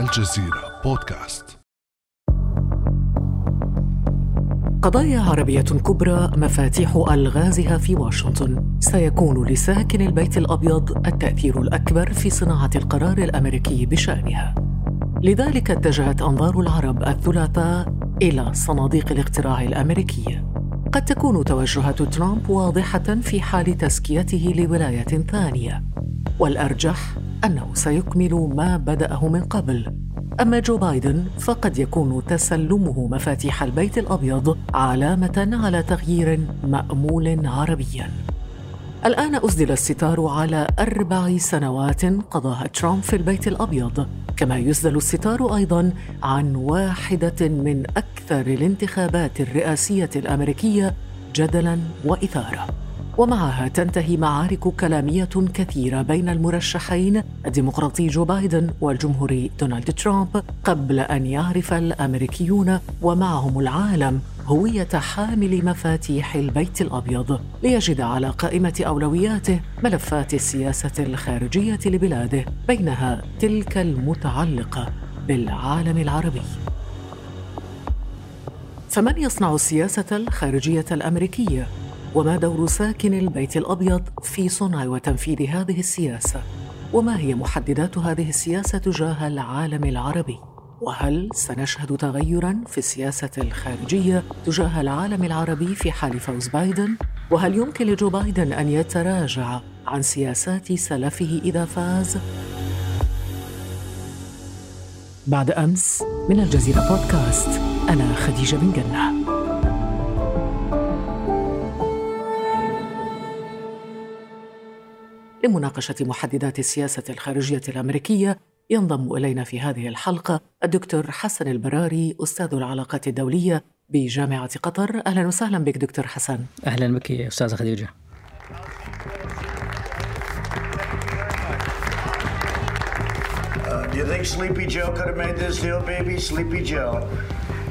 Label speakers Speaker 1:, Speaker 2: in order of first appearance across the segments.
Speaker 1: الجزيرة بودكاست.
Speaker 2: قضايا عربية كبرى مفاتيح ألغازها في واشنطن. سيكون لساكن البيت الأبيض التأثير الأكبر في صناعة القرار الأمريكي بشأنها. لذلك اتجهت أنظار العرب الثلاثاء إلى صناديق الاقتراع الأمريكية. قد تكون توجهات ترامب واضحة في حال تزكيته لولاية ثانية. والأرجح أنه سيكمل ما بدأه من قبل. أما جو بايدن فقد يكون تسلمه مفاتيح البيت الأبيض علامة على تغيير مأمول عربياً. الآن أسدل الستار على أربع سنوات قضاها ترامب في البيت الأبيض. كما يسدل الستار أيضا عن واحدة من أكثر الانتخابات الرئاسية الأمريكية جدلا وإثارة ومعها تنتهي معارك كلامية كثيرة بين المرشحين الديمقراطي جو بايدن والجمهوري دونالد ترامب قبل أن يعرف الأمريكيون ومعهم العالم هوية حامل مفاتيح البيت الأبيض ليجد على قائمة أولوياته ملفات السياسة الخارجية لبلاده بينها تلك المتعلقة بالعالم العربي فمن يصنع السياسة الخارجية الأمريكية؟ وما دور ساكن البيت الأبيض في صنع وتنفيذ هذه السياسة؟ وما هي محددات هذه السياسة تجاه العالم العربي؟ وهل سنشهد تغيرا في السياسة الخارجية تجاه العالم العربي في حال فوز بايدن؟ وهل يمكن لجو بايدن أن يتراجع عن سياسات سلفه إذا فاز؟ بعد أمس من الجزيرة بودكاست أنا خديجة بن جنة. لمناقشة محددات السياسة الخارجية الأمريكية ينضم إلينا في هذه الحلقة الدكتور حسن البراري أستاذ العلاقات الدولية بجامعة قطر أهلا وسهلا بك دكتور حسن
Speaker 3: أهلا بك أستاذة خديجة
Speaker 4: do you think Sleepy Joe could have made this deal, baby? Sleepy Joe.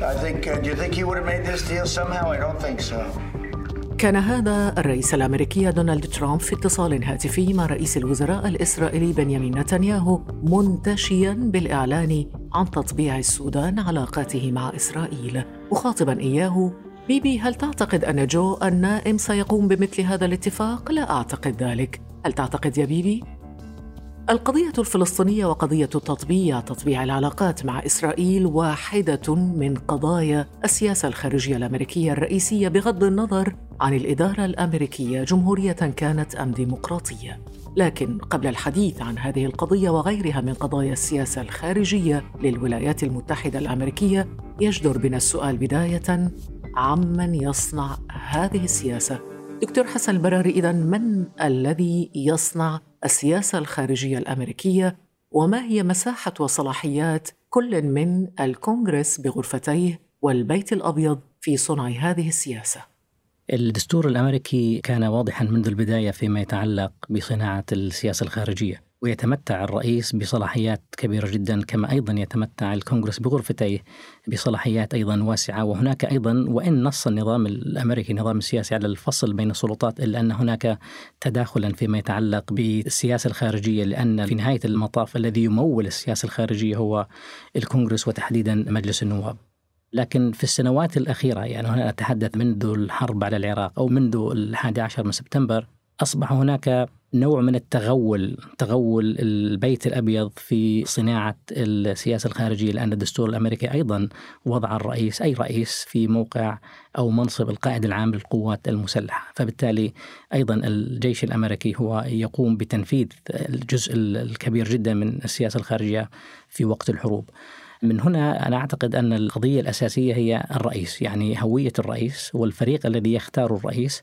Speaker 4: I think. Uh, do you think he would have made this deal somehow? I don't think so.
Speaker 2: كان هذا الرئيس الأمريكي دونالد ترامب في اتصال هاتفي مع رئيس الوزراء الإسرائيلي بنيامين نتنياهو منتشيا بالإعلان عن تطبيع السودان علاقاته مع إسرائيل. مخاطبا إياه بيبي هل تعتقد أن جو النائم سيقوم بمثل هذا الاتفاق؟ لا أعتقد ذلك. هل تعتقد يا بيبي القضية الفلسطينية وقضية تطبيع تطبيع العلاقات مع إسرائيل واحدة من قضايا السياسة الخارجية الأمريكية الرئيسية بغض النظر عن الإدارة الأمريكية جمهورية كانت أم ديمقراطية. لكن قبل الحديث عن هذه القضية وغيرها من قضايا السياسة الخارجية للولايات المتحدة الأمريكية يجدر بنا السؤال بداية عمن يصنع هذه السياسة؟ دكتور حسن البراري إذا من الذي يصنع السياسة الخارجية الأمريكية؟ وما هي مساحة وصلاحيات كل من الكونغرس بغرفتيه والبيت الأبيض في صنع هذه السياسة؟
Speaker 3: الدستور الأمريكي كان واضحا منذ البداية فيما يتعلق بصناعة السياسة الخارجية. ويتمتع الرئيس بصلاحيات كبيرة جدا كما أيضا يتمتع الكونغرس بغرفتيه بصلاحيات أيضا واسعة وهناك أيضا وإن نص النظام الأمريكي النظام السياسي على الفصل بين السلطات إلا أن هناك تداخلا فيما يتعلق بالسياسة الخارجية لأن في نهاية المطاف الذي يمول السياسة الخارجية هو الكونغرس وتحديدا مجلس النواب. لكن في السنوات الأخيرة يعني هنا أتحدث منذ الحرب على العراق أو منذ الحادي عشر من سبتمبر أصبح هناك نوع من التغول تغول البيت الأبيض في صناعة السياسة الخارجية لأن الدستور الأمريكي أيضا وضع الرئيس أي رئيس في موقع أو منصب القائد العام للقوات المسلحة. فبالتالي أيضا الجيش الأمريكي هو يقوم بتنفيذ الجزء الكبير جدا من السياسة الخارجية في وقت الحروب. من هنا أنا أعتقد أن القضية الأساسية هي الرئيس يعني هوية الرئيس والفريق الذي يختار الرئيس.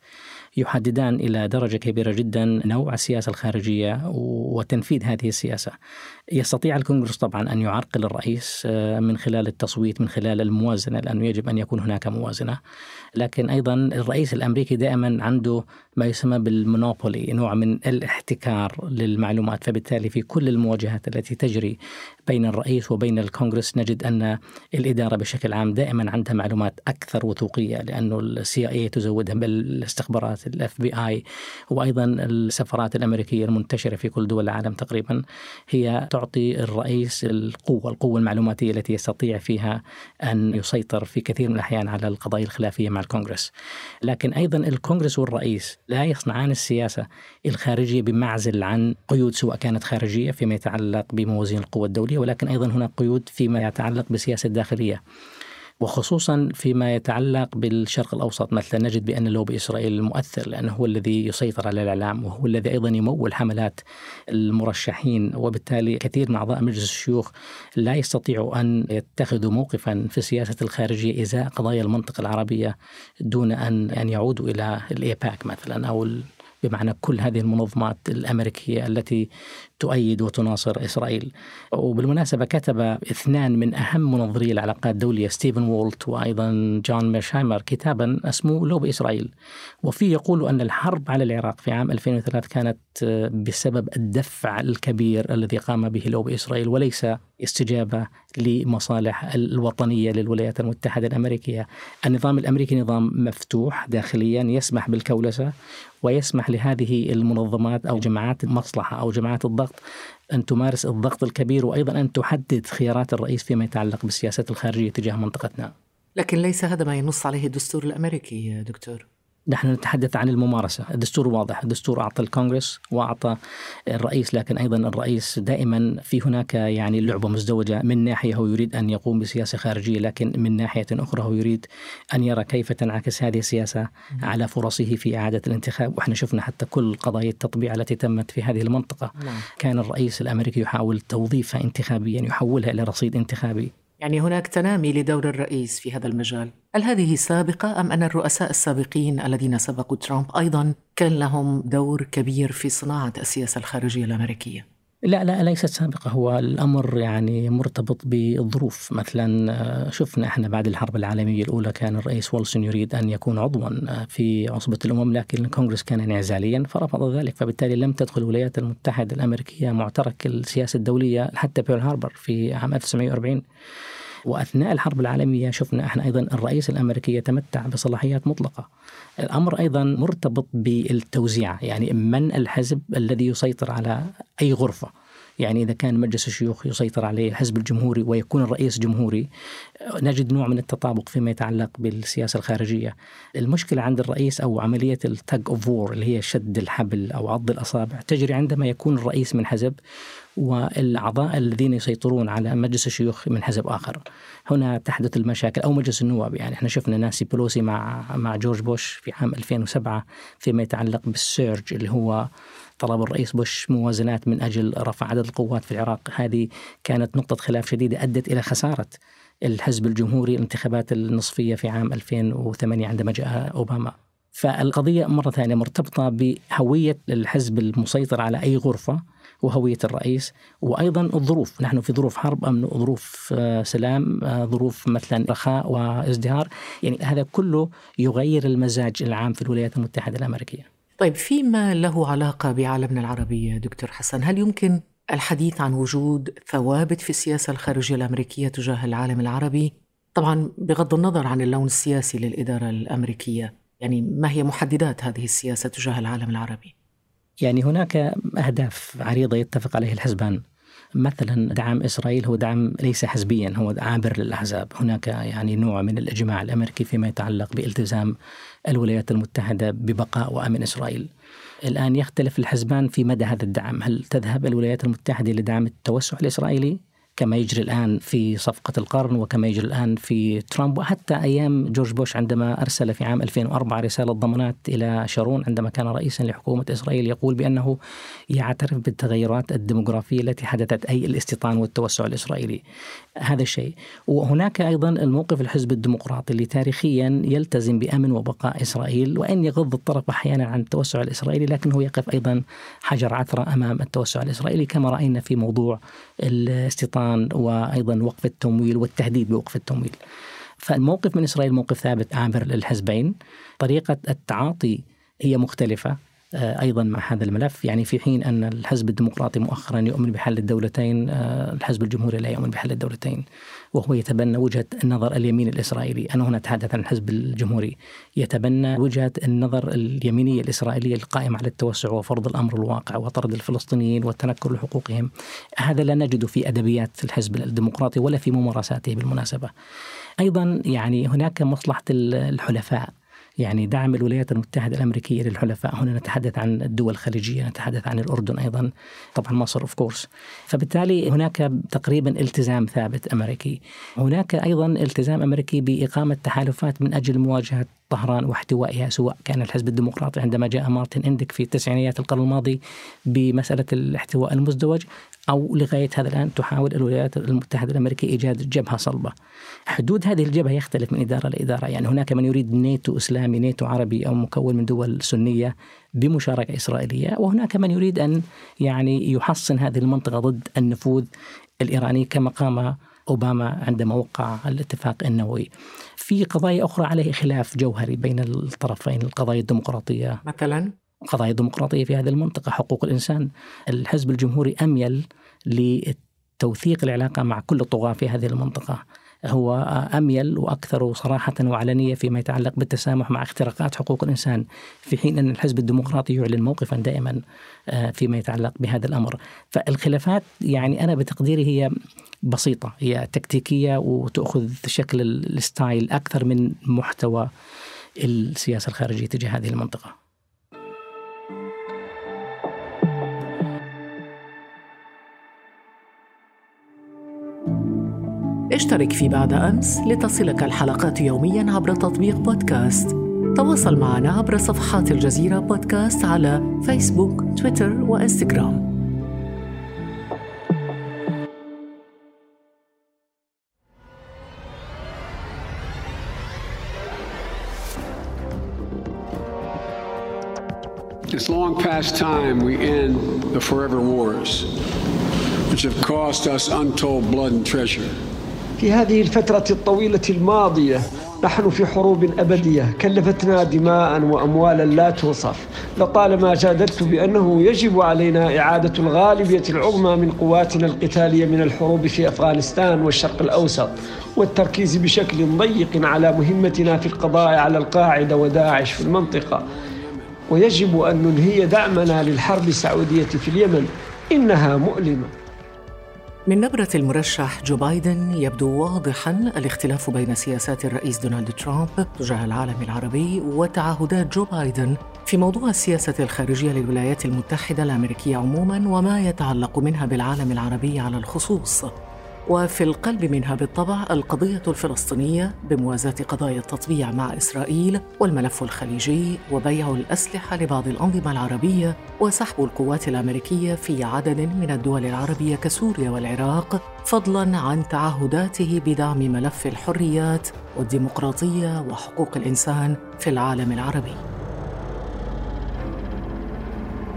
Speaker 3: يحددان إلى درجة كبيرة جدا نوع السياسة الخارجية وتنفيذ هذه السياسة. يستطيع الكونغرس طبعا أن يعرقل الرئيس آه، من خلال التصويت من خلال الموازنة لأنه يجب أن يكون هناك موازنة. لكن أيضا الرئيس الأمريكي دائما عنده ما يسمى ب ال monopoly نوع من الاحتكار للمعلومات فبالتالي في كل المواجهات التي تجري بين الرئيس وبين الكونغرس نجد أن الإدارة بشكل عام دائما عندها معلومات أكثر وثوقية لأنه ال CIA تزودها بالاستخبارات منظمات ال FBI وأيضا السفارات الأمريكية المنتشرة في كل دول العالم تقريبا هي تعطي الرئيس القوة، القوة المعلوماتية التي يستطيع فيها أن يسيطر في كثير من الأحيان على القضايا الخلافية مع الكونغرس. لكن أيضا الكونغرس والرئيس لا يصنعان السياسة الخارجية بمعزل عن قيود سواء كانت خارجية فيما يتعلق بموازين القوى الدولية ولكن أيضا هناك قيود فيما يتعلق بالسياسة الداخليه. وخصوصا فيما يتعلق بالشرق الأوسط مثلا نجد بأن لوبي إسرائيل مؤثر لأنه هو الذي يسيطر على الإعلام وهو الذي أيضا يمول حملات المرشحين وبالتالي كثير من أعضاء مجلس الشيوخ لا يستطيعوا أن يتخذوا موقفا في السياسة الخارجية إزاء قضايا المنطقة العربية دون أن أن يعودوا إلى الإيباك مثلا أو بمعنى كل هذه المنظمات الأمريكية التي تؤيد وتناصر إسرائيل. وبالمناسبة كتب اثنان من أهم منظري العلاقات الدولية ستيفن وولت وأيضا جون ميرشايمر كتابا اسمه لوبي إسرائيل. وفيه يقول أن الحرب على العراق في عام 2003 كانت بسبب الدفع الكبير الذي قام به لوب إسرائيل وليس استجابة لمصالح الوطنية للولايات المتحدة الأمريكية. النظام الأمريكي نظام مفتوح داخليا يسمح بالكولسة ويسمح لهذه المنظمات أو جماعات المصلحة أو جماعات الضغط أن تمارس الضغط الكبير وأيضا أن تحدد خيارات الرئيس فيما يتعلق بالسياسات الخارجية تجاه منطقتنا.
Speaker 2: لكن ليس هذا ما ينص عليه الدستور الأمريكي يا دكتور.
Speaker 3: نحن نتحدث عن الممارسة. الدستور واضح. الدستور أعطى الكونغرس وأعطى الرئيس لكن أيضا الرئيس دائما في هناك يعني لعبة مزدوجة. من ناحية هو يريد أن يقوم بسياسة خارجية لكن من ناحية أخرى هو يريد أن يرى كيف تنعكس هذه السياسة على فرصه في إعادة الانتخاب. وإحنا شفنا حتى كل قضايا التطبيع التي تمت في هذه المنطقة. نعم. كان الرئيس الأمريكي يحاول توظيفها انتخابيا يحولها إلى رصيد انتخابي.
Speaker 2: يعني هناك تنامي لدور الرئيس في هذا المجال. هل هذه سابقة أم أن الرؤساء السابقين الذين سبقوا ترامب أيضا كان لهم دور كبير في صناعة السياسة الخارجية الأمريكية؟
Speaker 3: لا لا ليست سابقة. هو الأمر يعني مرتبط بالظروف مثلا آه، شفنا إحنا بعد الحرب العالمية الأولى كان الرئيس ويلسون يريد أن يكون عضوا آه، في عصبة الأمم لكن الكونغرس كان انعزاليا فرفض ذلك. فبالتالي لم تدخل الولايات المتحدة الأمريكية معترك السياسة الدولية حتى بيرل هاربر في عام 1940 وأثناء الحرب العالمية شفنا إحنا أيضا الرئيس الأمريكي يتمتع بصلاحيات مطلقة. الأمر أيضا مرتبط بالتوزيع يعني من الحزب الذي يسيطر على أي غرفة. يعني إذا كان مجلس الشيوخ يسيطر عليه الحزب الجمهوري ويكون الرئيس جمهوري نجد نوع من التطابق فيما يتعلق بالسياسة الخارجية. المشكلة عند الرئيس أو عملية التج أوف وور اللي هي شد الحبل أو عض الأصابع تجري عندما يكون الرئيس من حزب والأعضاء الذين يسيطرون على مجلس الشيوخ من حزب آخر. هنا تحدث المشاكل أو مجلس النواب. يعني إحنا شفنا ناسي بلوسي مع مع جورج بوش في عام 2007 فيما يتعلق بالسيرج اللي هو طلب الرئيس بوش موازنات من أجل رفع عدد القوات في العراق. هذه كانت نقطة خلاف شديدة أدت إلى خسارة الحزب الجمهوري الانتخابات النصفية في عام 2008 عندما جاء أوباما. فالقضية مرة ثانية مرتبطة بهوية الحزب المسيطر على أي غرفة وهوية الرئيس وأيضا الظروف. نحن في ظروف حرب أم ظروف آه، سلام آه، ظروف مثلا رخاء وازدهار. يعني هذا كله يغير المزاج العام في الولايات المتحدة الأمريكية.
Speaker 2: طيب فيما له علاقة بعالمنا العربي دكتور حسن هل يمكن الحديث عن وجود ثوابت في السياسة الخارجية الأمريكية تجاه العالم العربي طبعا بغض النظر عن اللون السياسي للإدارة الأمريكية يعني ما هي محددات هذه السياسة تجاه العالم العربي؟
Speaker 3: يعني هناك أهداف عريضة يتفق عليها الحزبان مثلا دعم إسرائيل هو دعم ليس حزبيا هو عابر للأحزاب، هناك يعني نوع من الإجماع الأمريكي فيما يتعلق بالتزام الولايات المتحدة ببقاء وأمن إسرائيل. الآن يختلف الحزبان في مدى هذا الدعم، هل تذهب الولايات المتحدة لدعم التوسع الإسرائيلي؟ كما يجري الآن في صفقة القرن وكما يجري الآن في ترامب. وحتى أيام جورج بوش عندما أرسل في عام 2004 رسالة ضمانات إلى شارون عندما كان رئيسا لحكومة إسرائيل يقول بأنه يعترف بالتغيرات الديموغرافية التي حدثت أي الاستيطان والتوسع الإسرائيلي. هذا الشيء. وهناك أيضا الموقف الحزب الديمقراطي اللي تاريخيا يلتزم بأمن وبقاء إسرائيل وإن يغض الطرف أحيانا عن التوسع الإسرائيلي لكنه يقف أيضا حجر عثرة أمام التوسع الإسرائيلي كما رأينا في موضوع الاستيطان وأيضا وقف التمويل والتهديد بوقف التمويل. فالموقف من إسرائيل موقف ثابت عابر للحزبين. طريقة التعاطي هي مختلفة آه، أيضا مع هذا الملف. يعني في حين أن الحزب الديمقراطي مؤخرا يؤمن بحل الدولتين آه، الحزب الجمهوري لا يؤمن بحل الدولتين. وهو يتبنى وجهة النظر اليمين الإسرائيلي. أنا هنا أتحدث عن الحزب الجمهوري. يتبنى وجهة النظر اليمينيه الاسرائيليه القائمه على التوسع وفرض الأمر الواقع وطرد الفلسطينيين والتنكر لحقوقهم. هذا لا نجده في أدبيات الحزب الديمقراطي ولا في ممارساته بالمناسبة. أيضا يعني هناك مصلحة الحلفاء. يعني دعم الولايات المتحدة الأمريكية للحلفاء. هنا نتحدث عن الدول الخليجية نتحدث عن الأردن أيضا. طبعا مصر أوف كورس فبالتالي هناك تقريبا التزام ثابت أمريكي. هناك أيضا التزام أمريكي بإقامة تحالفات من أجل مواجهة طهران واحتوائها سواء كان الحزب الديمقراطي عندما جاء مارتن اندك في تسعينيات القرن الماضي بمسألة الاحتواء المزدوج أو لغاية هذا الآن تحاول الولايات المتحدة الأمريكية إيجاد جبهة صلبة. حدود هذه الجبهة يختلف من إدارة لإدارة. يعني هناك من يريد نيتو إسلامي نيتو عربي أو مكون من دول سنية بمشاركة إسرائيلية وهناك من يريد أن يعني يحصن هذه المنطقة ضد النفوذ الإيراني كما قام أوباما عندما وقع الاتفاق النووي. في قضايا أخرى عليه خلاف جوهري بين الطرفين القضايا الديمقراطية.
Speaker 2: مثلا؟
Speaker 3: قضايا ديمقراطية في هذه المنطقة حقوق الإنسان. الحزب الجمهوري أميل لتوثيق العلاقة مع كل الطغاة في هذه المنطقة. هو أميل وأكثر صراحة وعلنية فيما يتعلق بالتسامح مع اختراقات حقوق الإنسان في حين أن الحزب الديمقراطي يعلن موقفا دائما آه، فيما يتعلق بهذا الأمر. فالخلافات يعني أنا بتقديري هي بسيطة هي تكتيكية وتأخذ شكل الستايل أكثر من محتوى السياسة الخارجية تجاه هذه المنطقة.
Speaker 2: اشترك في بعد أمس لتصلك الحلقات يوميا عبر تطبيق بودكاست تواصل معنا عبر صفحات الجزيرة بودكاست على فيسبوك تويتر وإنستغرام
Speaker 5: It's long past time we end the forever wars, which have cost us untold blood and treasure.
Speaker 6: في هذه الفترة الطويلة الماضية نحن في حروب أبدية كلفتنا دماء وأموالا لا توصف. لطالما جادلت بأنه يجب علينا إعادة الغالبية العظمى من قواتنا القتالية من الحروب في أفغانستان والشرق الأوسط والتركيز بشكل ضيق على مهمتنا في القضاء على القاعدة وداعش في المنطقة. ويجب أن ننهي دعمنا للحرب السعودية في اليمن إنها مؤلمة.
Speaker 2: من نبرة المرشح جو بايدن يبدو واضحا الاختلاف بين سياسات الرئيس دونالد ترامب تجاه العالم العربي وتعهدات جو بايدن في موضوع السياسة الخارجية للولايات المتحدة الأمريكية عموما وما يتعلق منها بالعالم العربي على الخصوص. وفي القلب منها بالطبع القضية الفلسطينية بموازاة قضايا التطبيع مع إسرائيل والملف الخليجي وبيع الأسلحة لبعض الأنظمة العربية وسحب القوات الأمريكية في عدد من الدول العربية كسوريا والعراق فضلا عن تعهداته بدعم ملف الحريات والديمقراطية وحقوق الإنسان في العالم العربي.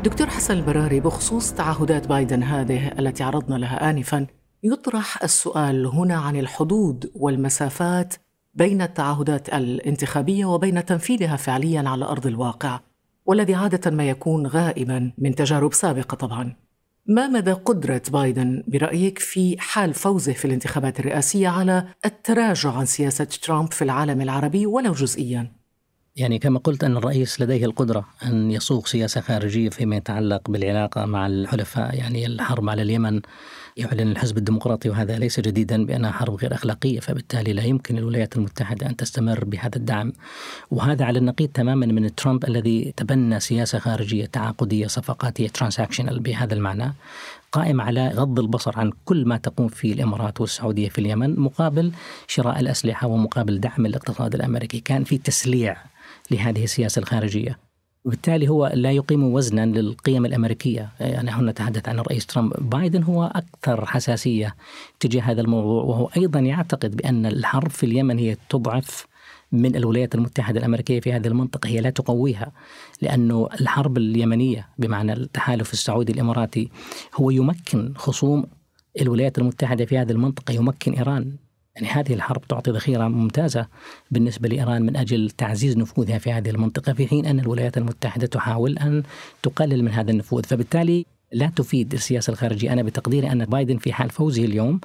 Speaker 2: دكتور حسن البراري بخصوص تعهدات بايدن هذه التي عرضنا لها آنفاً يطرح السؤال هنا عن الحدود والمسافات بين التعهدات الانتخابية وبين تنفيذها فعليا على أرض الواقع والذي عادة ما يكون غائبا من تجارب سابقة طبعا. ما مدى قدرة بايدن برأيك في حال فوزه في الانتخابات الرئاسية على التراجع عن سياسة ترامب في العالم العربي ولو جزئيا؟
Speaker 3: يعني كما قلت أن الرئيس لديه القدرة أن يصوغ سياسة خارجية فيما يتعلق بالعلاقة مع الحلفاء يعني الحرب على اليمن. يعلن الحزب الديمقراطي وهذا ليس جديدا بأنها حرب غير أخلاقية فبالتالي لا يمكن الولايات المتحدة أن تستمر بهذا الدعم وهذا على النقيض تماما من ترامب الذي تبنى سياسة خارجية تعاقدية صفقاتية ترانساكشنال بهذا المعنى قائم على غض البصر عن كل ما تقوم فيه الإمارات والسعودية في اليمن مقابل شراء الأسلحة ومقابل دعم الاقتصاد الأمريكي، كان في تسليع لهذه السياسة الخارجية. وبالتالي هو لا يقيم وزنا للقيم الأمريكية، يعني هنا نتحدث عن الرئيس ترامب، بايدن هو أكثر حساسية تجاه هذا الموضوع وهو أيضا يعتقد بأن الحرب في اليمن هي تضعف من الولايات المتحدة الأمريكية في هذه المنطقة. هي لا تقويها لأنه الحرب اليمنية بمعنى التحالف السعودي الإماراتي هو يمكن خصوم الولايات المتحدة في هذه المنطقة يمكن إيران. يعني هذه الحرب تعطي ذخيرة ممتازة بالنسبة لإيران من أجل تعزيز نفوذها في هذه المنطقة في حين أن الولايات المتحدة تحاول أن تقلل من هذا النفوذ. فبالتالي لا تفيد السياسة الخارجية. أنا بتقديري أن بايدن في حال فوزه اليوم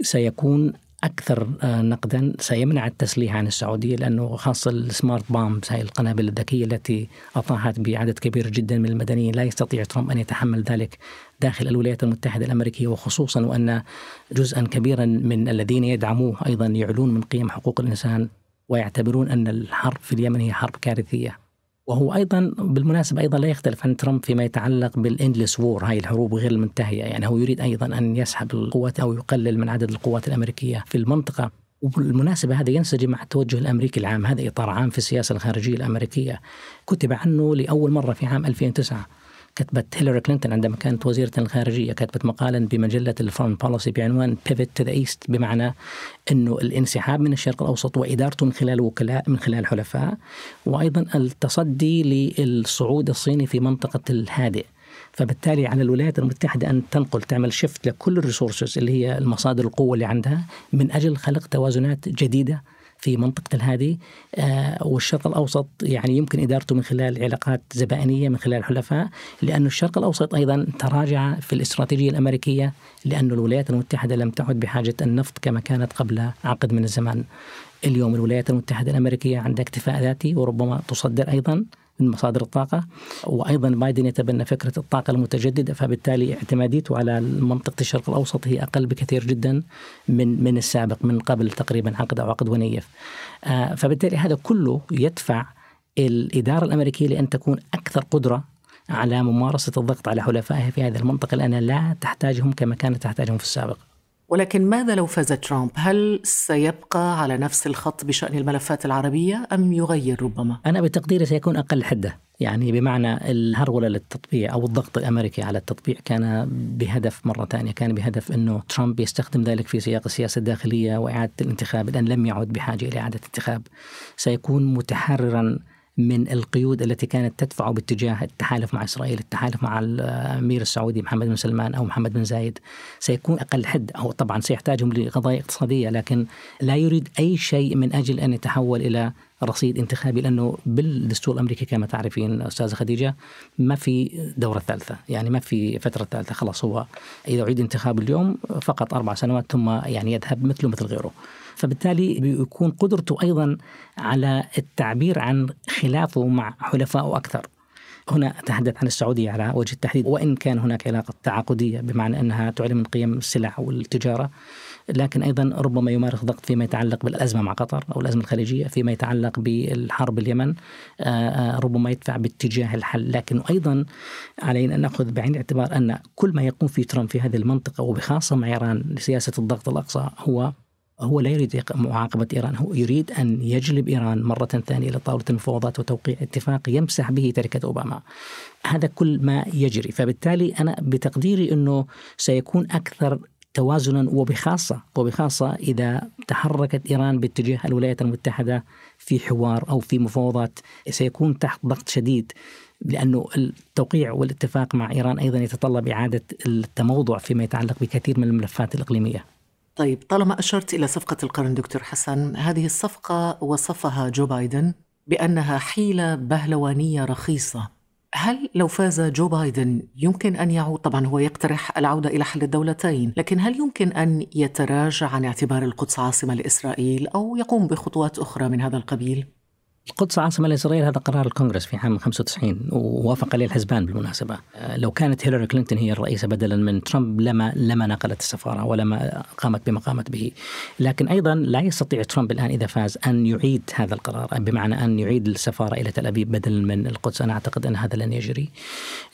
Speaker 3: سيكون أكثر آه، نقدا سيمنع التسليح عن السعودية لأنه خاصة السمارت بامبس هاي القنابل الذكية التي أطاحت بعدد كبير جدا من المدنيين لا يستطيع ترامب أن يتحمل ذلك داخل الولايات المتحدة الأمريكية وخصوصا وأن جزءا كبيرا من الذين يدعموه أيضا يعلون من قيم حقوق الإنسان ويعتبرون أن الحرب في اليمن هي حرب كارثية. وهو أيضا بالمناسبة أيضا لا يختلف عن ترامب فيما يتعلق بالإندلس وور هاي الحروب غير المنتهيه يعني هو يريد أيضا أن يسحب القوات أو يقلل من عدد القوات الأمريكية في المنطقة. وبالمناسبة هذا ينسجم مع التوجه الأمريكي العام هذا إطار عام في السياسة الخارجية الأمريكية. كتب عنه لأول مرة في عام 2009 كتبت هيلاري كلينتون عندما كانت وزيرة الخارجية كتبت مقالا بمجلة ال Foreign Policy بعنوان pivot to the East بمعنى إنه الانسحاب من الشرق الأوسط وإدارته من خلال وكلاء من خلال حلفاء وأيضا التصدي للصعود الصيني في منطقة الهادئ. فبالتالي على الولايات المتحدة أن تنقل تعمل shift لكل ال resources اللي هي المصادر القوة اللي عندها من أجل خلق توازنات جديدة في منطقة الهادي آه، والشرق الأوسط يعني يمكن إدارته من خلال علاقات زبائنية من خلال حلفاء لأن الشرق الأوسط أيضا تراجع في الاستراتيجية الأمريكية لأن الولايات المتحدة لم تعد بحاجة النفط كما كانت قبل عقد من الزمان اليوم الولايات المتحدة الأمريكية عندها اكتفاء ذاتي وربما تصدر أيضا. من مصادر الطاقة وأيضا بايدن يتبنى فكرة الطاقة المتجددة فبالتالي اعتماديته على منطقة الشرق الأوسط هي أقل بكثير جدا من من السابق من قبل تقريبا عقد أو عقد ونيف. آه، فبالتالي هذا كله يدفع الإدارة الأمريكية لأن تكون أكثر قدرة على ممارسة الضغط على حلفائها في هذه المنطقة لأنها لا تحتاجهم كما كانت تحتاجهم في السابق.
Speaker 2: ولكن ماذا لو فاز ترامب؟ هل سيبقى على نفس الخط بشأن الملفات العربية أم يغير ربما؟
Speaker 3: أنا بتقديري سيكون أقل حدة يعني بمعنى الهرولة للتطبيع أو الضغط الأمريكي على التطبيع كان بهدف مرة ثانية كان بهدف أنه ترامب يستخدم ذلك في سياق السياسة الداخلية وإعادة الانتخاب لأن لم يعد بحاجة إلى إعادة انتخاب سيكون متحررا من القيود التي كانت تدفعه باتجاه التحالف مع إسرائيل، التحالف مع الأمير السعودي محمد بن سلمان أو محمد بن زايد. سيكون أقل حد. أو طبعا سيحتاجهم لقضايا اقتصادية لكن لا يريد أي شيء من أجل أن يتحول إلى رصيد انتخابي لأنه بالدستور الأمريكي كما تعرفين أستاذة خديجة ما في دورة ثالثة، يعني ما في فترة ثالثة خلاص هو إذا عيد انتخاب اليوم فقط أربع سنوات ثم يعني يذهب مثله مثل غيره. فبالتالي بيكون قدرته أيضا على التعبير عن خلافه مع حلفائه أكثر. هنا أتحدث عن السعودية على وجه التحديد وإن كان هناك علاقة تعاقدية بمعنى أنها تعلن من قيم السلع والتجارة لكن أيضا ربما يمارس ضغط فيما يتعلق بالأزمة مع قطر أو الأزمة الخليجية، فيما يتعلق بالحرب اليمن آه، آه، ربما يدفع باتجاه الحل، لكن أيضا علينا أن نأخذ بعين الاعتبار أن كل ما يقوم فيه ترامب في هذه المنطقة وبخاصة مع إيران لسياسة الضغط الأقصى هو هو لا يريد معاقبة إيران هو يريد أن يجلب إيران مرة ثانية إلى طاولة المفاوضات وتوقيع اتفاق يمسح به تركة أوباما. هذا كل ما يجري. فبالتالي أنا بتقديري أنه سيكون أكثر توازنا وبخاصة وبخاصة إذا تحركت إيران باتجاه الولايات المتحدة في حوار أو في مفاوضات سيكون تحت ضغط شديد لأنه التوقيع والاتفاق مع إيران أيضا يتطلب إعادة التموضع فيما يتعلق بكثير من الملفات الإقليمية.
Speaker 2: طيب طالما أشرت إلى صفقة القرن دكتور حسن هذه الصفقة وصفها جو بايدن بأنها حيلة بهلوانية رخيصة. هل لو فاز جو بايدن يمكن أن يعود طبعا هو يقترح العودة إلى حل الدولتين، لكن هل يمكن أن يتراجع عن اعتبار القدس عاصمة لإسرائيل أو يقوم بخطوات أخرى من هذا القبيل؟
Speaker 3: القدس عاصمة لإسرائيل هذا قرار الكونغرس في عام 95 ووافق عليه الحزبان بالمناسبة. آه، لو كانت هيلاري كلينتون هي الرئيسة بدلا من ترامب لما لما نقلت السفارة ولما قامت بما قامت به. لكن أيضا لا يستطيع ترامب الآن إذا فاز أن يعيد هذا القرار بمعنى أن يعيد السفارة إلى تل أبيب بدلا من القدس. أنا أعتقد أن هذا لن يجري.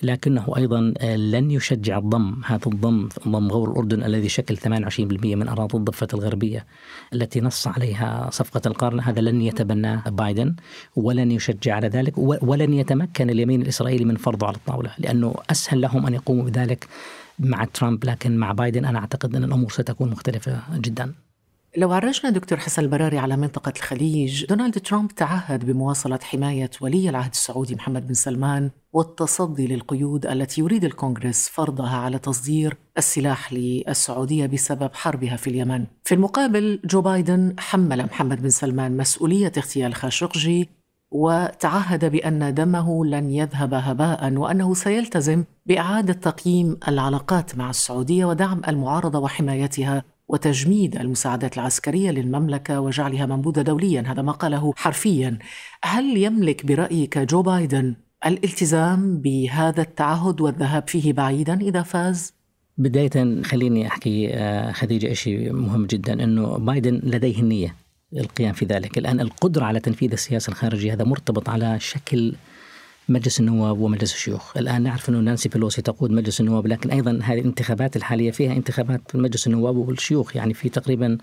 Speaker 3: لكنه أيضا آه، لن يشجع الضم هذا الضم ضم غور الأردن الذي شكل 28% من أراضي الضفة الغربية التي نص عليها صفقة القرن. هذا لن يتبناه بايدن. ولن يشجع على ذلك ولن يتمكن اليمين الإسرائيلي من فرضه على الطاولة لأنه أسهل لهم أن يقوموا بذلك مع ترامب لكن مع بايدن أنا أعتقد أن الأمور ستكون مختلفة جدا.
Speaker 2: لو عرجنا دكتور حسن البراري على منطقة الخليج دونالد ترامب تعهد بمواصلة حماية ولي العهد السعودي محمد بن سلمان والتصدي للقيود التي يريد الكونغرس فرضها على تصدير السلاح للسعودية بسبب حربها في اليمن. في المقابل جو بايدن حمل محمد بن سلمان مسؤولية اغتيال خاشقجي وتعهد بأن دمه لن يذهب هباء وأنه سيلتزم بإعادة تقييم العلاقات مع السعودية ودعم المعارضة وحمايتها وتجميد المساعدات العسكرية للمملكة وجعلها منبوذة دوليا هذا ما قاله حرفيا. هل يملك برأيك جو بايدن الالتزام بهذا التعهد والذهاب فيه بعيدا إذا فاز؟
Speaker 3: بداية خليني أحكي آه، خديجة شيء مهم جدا أنه بايدن لديه النية القيام في ذلك. الآن القدرة على تنفيذ السياسة الخارجية هذا مرتبط على شكل مجلس النواب ومجلس الشيوخ. الآن نعرف أنه نانسي بيلوسي تقود مجلس النواب لكن أيضا هذه الانتخابات الحالية فيها انتخابات مجلس النواب والشيوخ يعني في تقريبا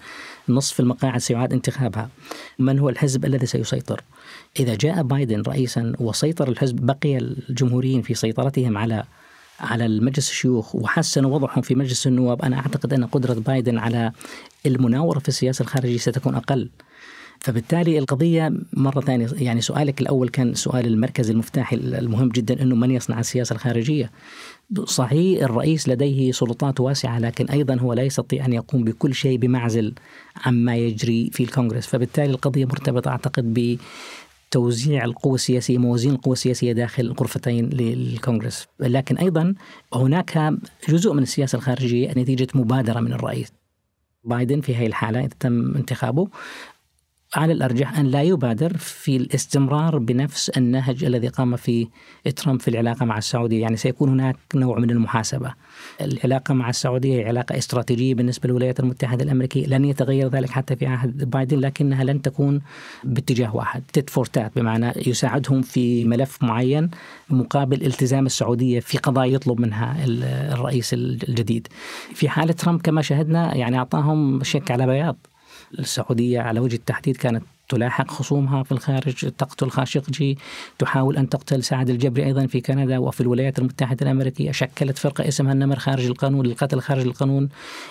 Speaker 3: نصف المقاعد سيعاد انتخابها. من هو الحزب الذي سيسيطر؟ إذا جاء بايدن رئيسا وسيطر الحزب بقي الجمهوريين في سيطرتهم على على المجلس الشيوخ وحسنوا وضعهم في مجلس النواب أنا أعتقد أن قدرة بايدن على المناورة في السياسة الخارجية ستكون أقل. فبالتالي القضية مرة ثانية يعني سؤالك الأول كان سؤال المركز المفتاحي المهم جدا أنه من يصنع السياسة الخارجية. صحيح الرئيس لديه سلطات واسعة لكن أيضا هو لا يستطيع أن يقوم بكل شيء بمعزل عما يجري في الكونغرس. فبالتالي القضية مرتبطة أعتقد ب توزيع القوى السياسية موازين القوى السياسية داخل الغرفتين للكونغرس. لكن أيضا هناك جزء من السياسة الخارجية نتيجة مبادرة من الرئيس بايدن في هذه الحالة إذا تم انتخابه. على الأرجح أن لا يبادر في الاستمرار بنفس النهج الذي قام فيه ترامب في العلاقة مع السعودية. يعني سيكون هناك نوع من المحاسبة. العلاقة مع السعودية هي علاقة استراتيجية بالنسبة للولايات المتحدة الأمريكية. لن يتغير ذلك حتى في عهد بايدن لكنها لن تكون باتجاه واحد. تيت فورتات بمعنى يساعدهم في ملف معين مقابل التزام السعودية في قضايا يطلب منها الرئيس الجديد. في حالة ترامب كما شاهدنا يعني أعطاهم شيك على بياض. السعودية على وجه التحديد كانت تلاحق خصومها في الخارج تقتل خاشقجي تحاول أن تقتل سعد الجبري أيضا في كندا وفي الولايات المتحدة الأمريكية. شكلت فرقة اسمها النمر خارج القانون للقتل خارج القانون.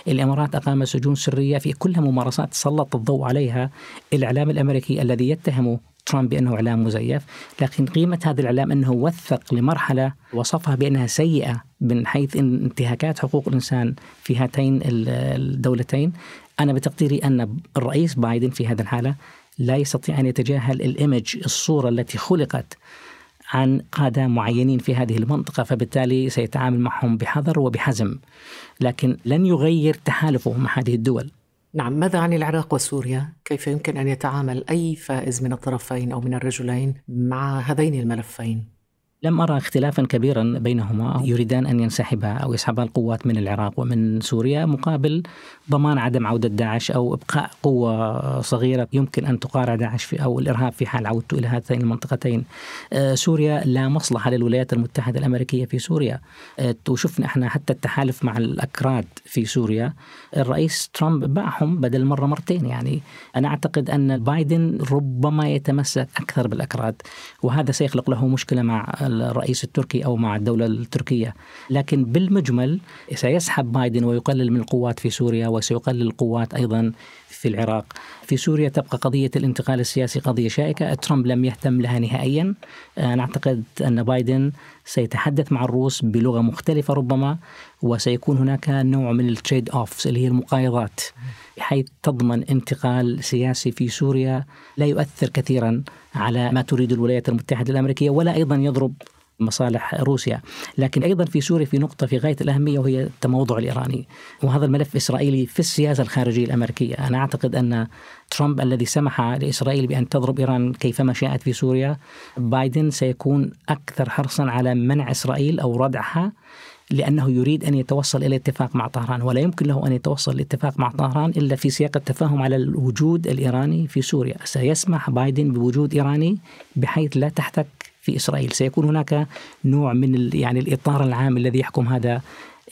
Speaker 3: الإمارات أقام سجون سرية في كلها ممارسات سلط الضوء عليها. الإعلام الأمريكي الذي يتهم ترامب بأنه إعلام مزيف. لكن قيمة هذا الإعلام أنه وثق لمرحلة وصفها بأنها سيئة من حيث انتهاكات حقوق الإنسان في هاتين الدولتين. أنا بتقديري أن الرئيس بايدن في هذا الحالة لا يستطيع أن يتجاهل الإيمج الصورة التي خلقت عن قادة معينين في هذه المنطقة فبالتالي سيتعامل معهم بحذر وبحزم لكن لن يغير تحالفه مع هذه الدول
Speaker 2: نعم ماذا عن العراق وسوريا؟ كيف يمكن أن يتعامل أي فائز من الطرفين أو من الرجلين مع هذين الملفين؟
Speaker 3: لم أرى اختلافا كبيرا بينهما. يريدان أن ينسحبا أو يسحبا القوات من العراق ومن سوريا مقابل ضمان عدم عودة داعش أو إبقاء قوة صغيرة يمكن أن تقارع داعش في أو الإرهاب في حال عودته إلى هاتين المنطقتين. آه، سوريا لا مصلحة للولايات المتحدة الأمريكية في سوريا. آه، وشفنا إحنا حتى التحالف مع الأكراد في سوريا. الرئيس ترامب باعهم بدل مرة مرتين. يعني أنا أعتقد أن بايدن ربما يتمسك أكثر بالأكراد وهذا سيخلق له مشكلة مع الرئيس التركي أو مع الدولة التركية. لكن بالمجمل سيسحب بايدن ويقلل من القوات في سوريا وسيقلل القوات أيضا في العراق. في سوريا تبقى قضية الانتقال السياسي قضية شائكة. ترامب لم يهتم لها نهائيا. أنا أعتقد أن بايدن سيتحدث مع الروس بلغة مختلفة ربما وسيكون هناك نوع من التريد أوفز اللي هي المقايضات. بحيث تضمن انتقال سياسي في سوريا لا يؤثر كثيرا على ما تريد الولايات المتحدة الأمريكية ولا أيضا يضرب مصالح روسيا. لكن أيضا في سوريا في نقطة في غاية الأهمية وهي التموضع الإيراني. وهذا الملف إسرائيلي في السياسة الخارجية الأمريكية. أنا أعتقد أن ترامب الذي سمح لإسرائيل بأن تضرب إيران كيفما شاءت في سوريا بايدن سيكون أكثر حرصا على منع إسرائيل أو ردعها لأنه يريد أن يتوصل إلى اتفاق مع طهران. ولا يمكن له أن يتوصل لاتفاق مع طهران إلا في سياق التفاهم على الوجود الإيراني في سوريا. سيسمح بايدن بوجود إيراني بحيث لا تحتك في إسرائيل سيكون هناك نوع من يعني الإطار العام الذي يحكم هذا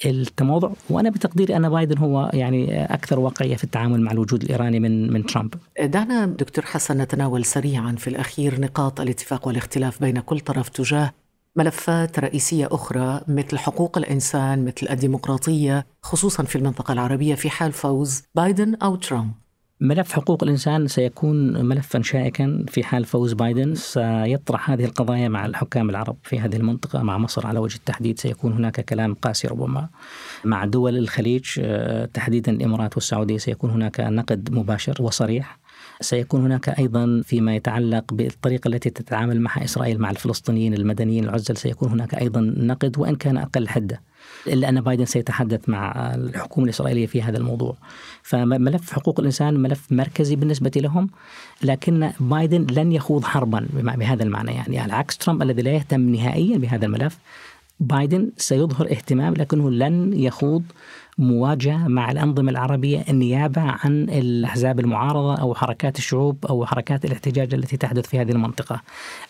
Speaker 3: التموضع وأنا بتقديري أن بايدن هو يعني أكثر واقعية في التعامل مع الوجود الإيراني من من ترامب.
Speaker 2: دعنا دكتور حسن نتناول سريعا في الأخير نقاط الاتفاق والاختلاف بين كل طرف تجاه ملفات رئيسية أخرى مثل حقوق الإنسان مثل الديمقراطية خصوصا في المنطقة العربية في حال فوز بايدن أو ترامب.
Speaker 3: ملف حقوق الإنسان سيكون ملفا شائكا في حال فوز بايدن. سيطرح هذه القضايا مع الحكام العرب في هذه المنطقة مع مصر على وجه التحديد. سيكون هناك كلام قاسي ربما مع دول الخليج. آه، تحديدا الإمارات والسعودية سيكون هناك نقد مباشر وصريح. سيكون هناك أيضا فيما يتعلق بالطريقة التي تتعامل مع إسرائيل مع الفلسطينيين المدنيين العزل. سيكون هناك أيضا نقد وإن كان أقل حده. إلا أن بايدن سيتحدث مع الحكومة الإسرائيلية في هذا الموضوع. فملف حقوق الإنسان ملف مركزي بالنسبة لهم لكن بايدن لن يخوض حربا بهذا المعنى يعني على عكس ترامب الذي لا يهتم نهائيا بهذا الملف بايدن سيظهر اهتمام لكنه لن يخوض مواجهة مع الأنظمة العربية النيابة عن الأحزاب المعارضة أو حركات الشعوب أو حركات الاحتجاج التي تحدث في هذه المنطقة.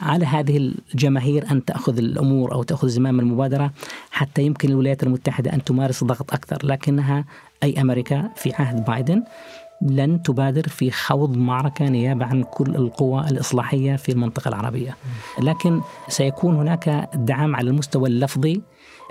Speaker 3: على هذه الجماهير أن تأخذ الأمور أو تأخذ زمام المبادرة حتى يمكن الولايات المتحدة أن تمارس ضغط أكثر لكنها أي أمريكا في عهد بايدن لن تبادر في خوض معركة نيابة عن كل القوى الإصلاحية في المنطقة العربية لكن سيكون هناك دعم على المستوى اللفظي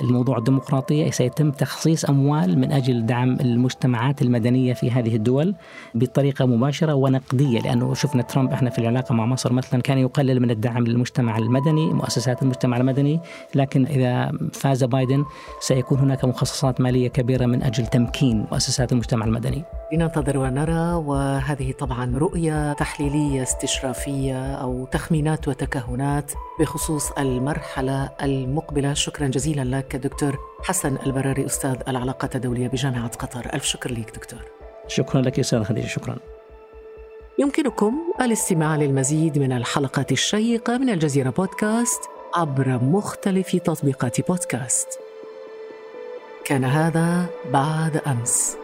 Speaker 3: الموضوع الديمقراطية سيتم تخصيص أموال من أجل دعم المجتمعات المدنية في هذه الدول بطريقة مباشرة ونقدية لأنه شفنا ترامب إحنا في العلاقة مع مصر مثلا كان يقلل من الدعم للمجتمع المدني مؤسسات المجتمع المدني لكن إذا فاز بايدن سيكون هناك مخصصات مالية كبيرة من أجل تمكين مؤسسات المجتمع المدني.
Speaker 2: لننتظر ونرى وهذه طبعا رؤية تحليلية استشرافية أو تخمينات وتكهنات بخصوص المرحلة المقبلة. شكرا جزيلا لك. دكتور حسن البراري أستاذ العلاقات الدولية بجامعة قطر. ألف شكر لك دكتور.
Speaker 3: شكرا لك أستاذ خديجة شكرا.
Speaker 2: يمكنكم الاستماع للمزيد من الحلقات الشيقة من الجزيرة بودكاست عبر مختلف تطبيقات بودكاست. كان هذا بعد أمس.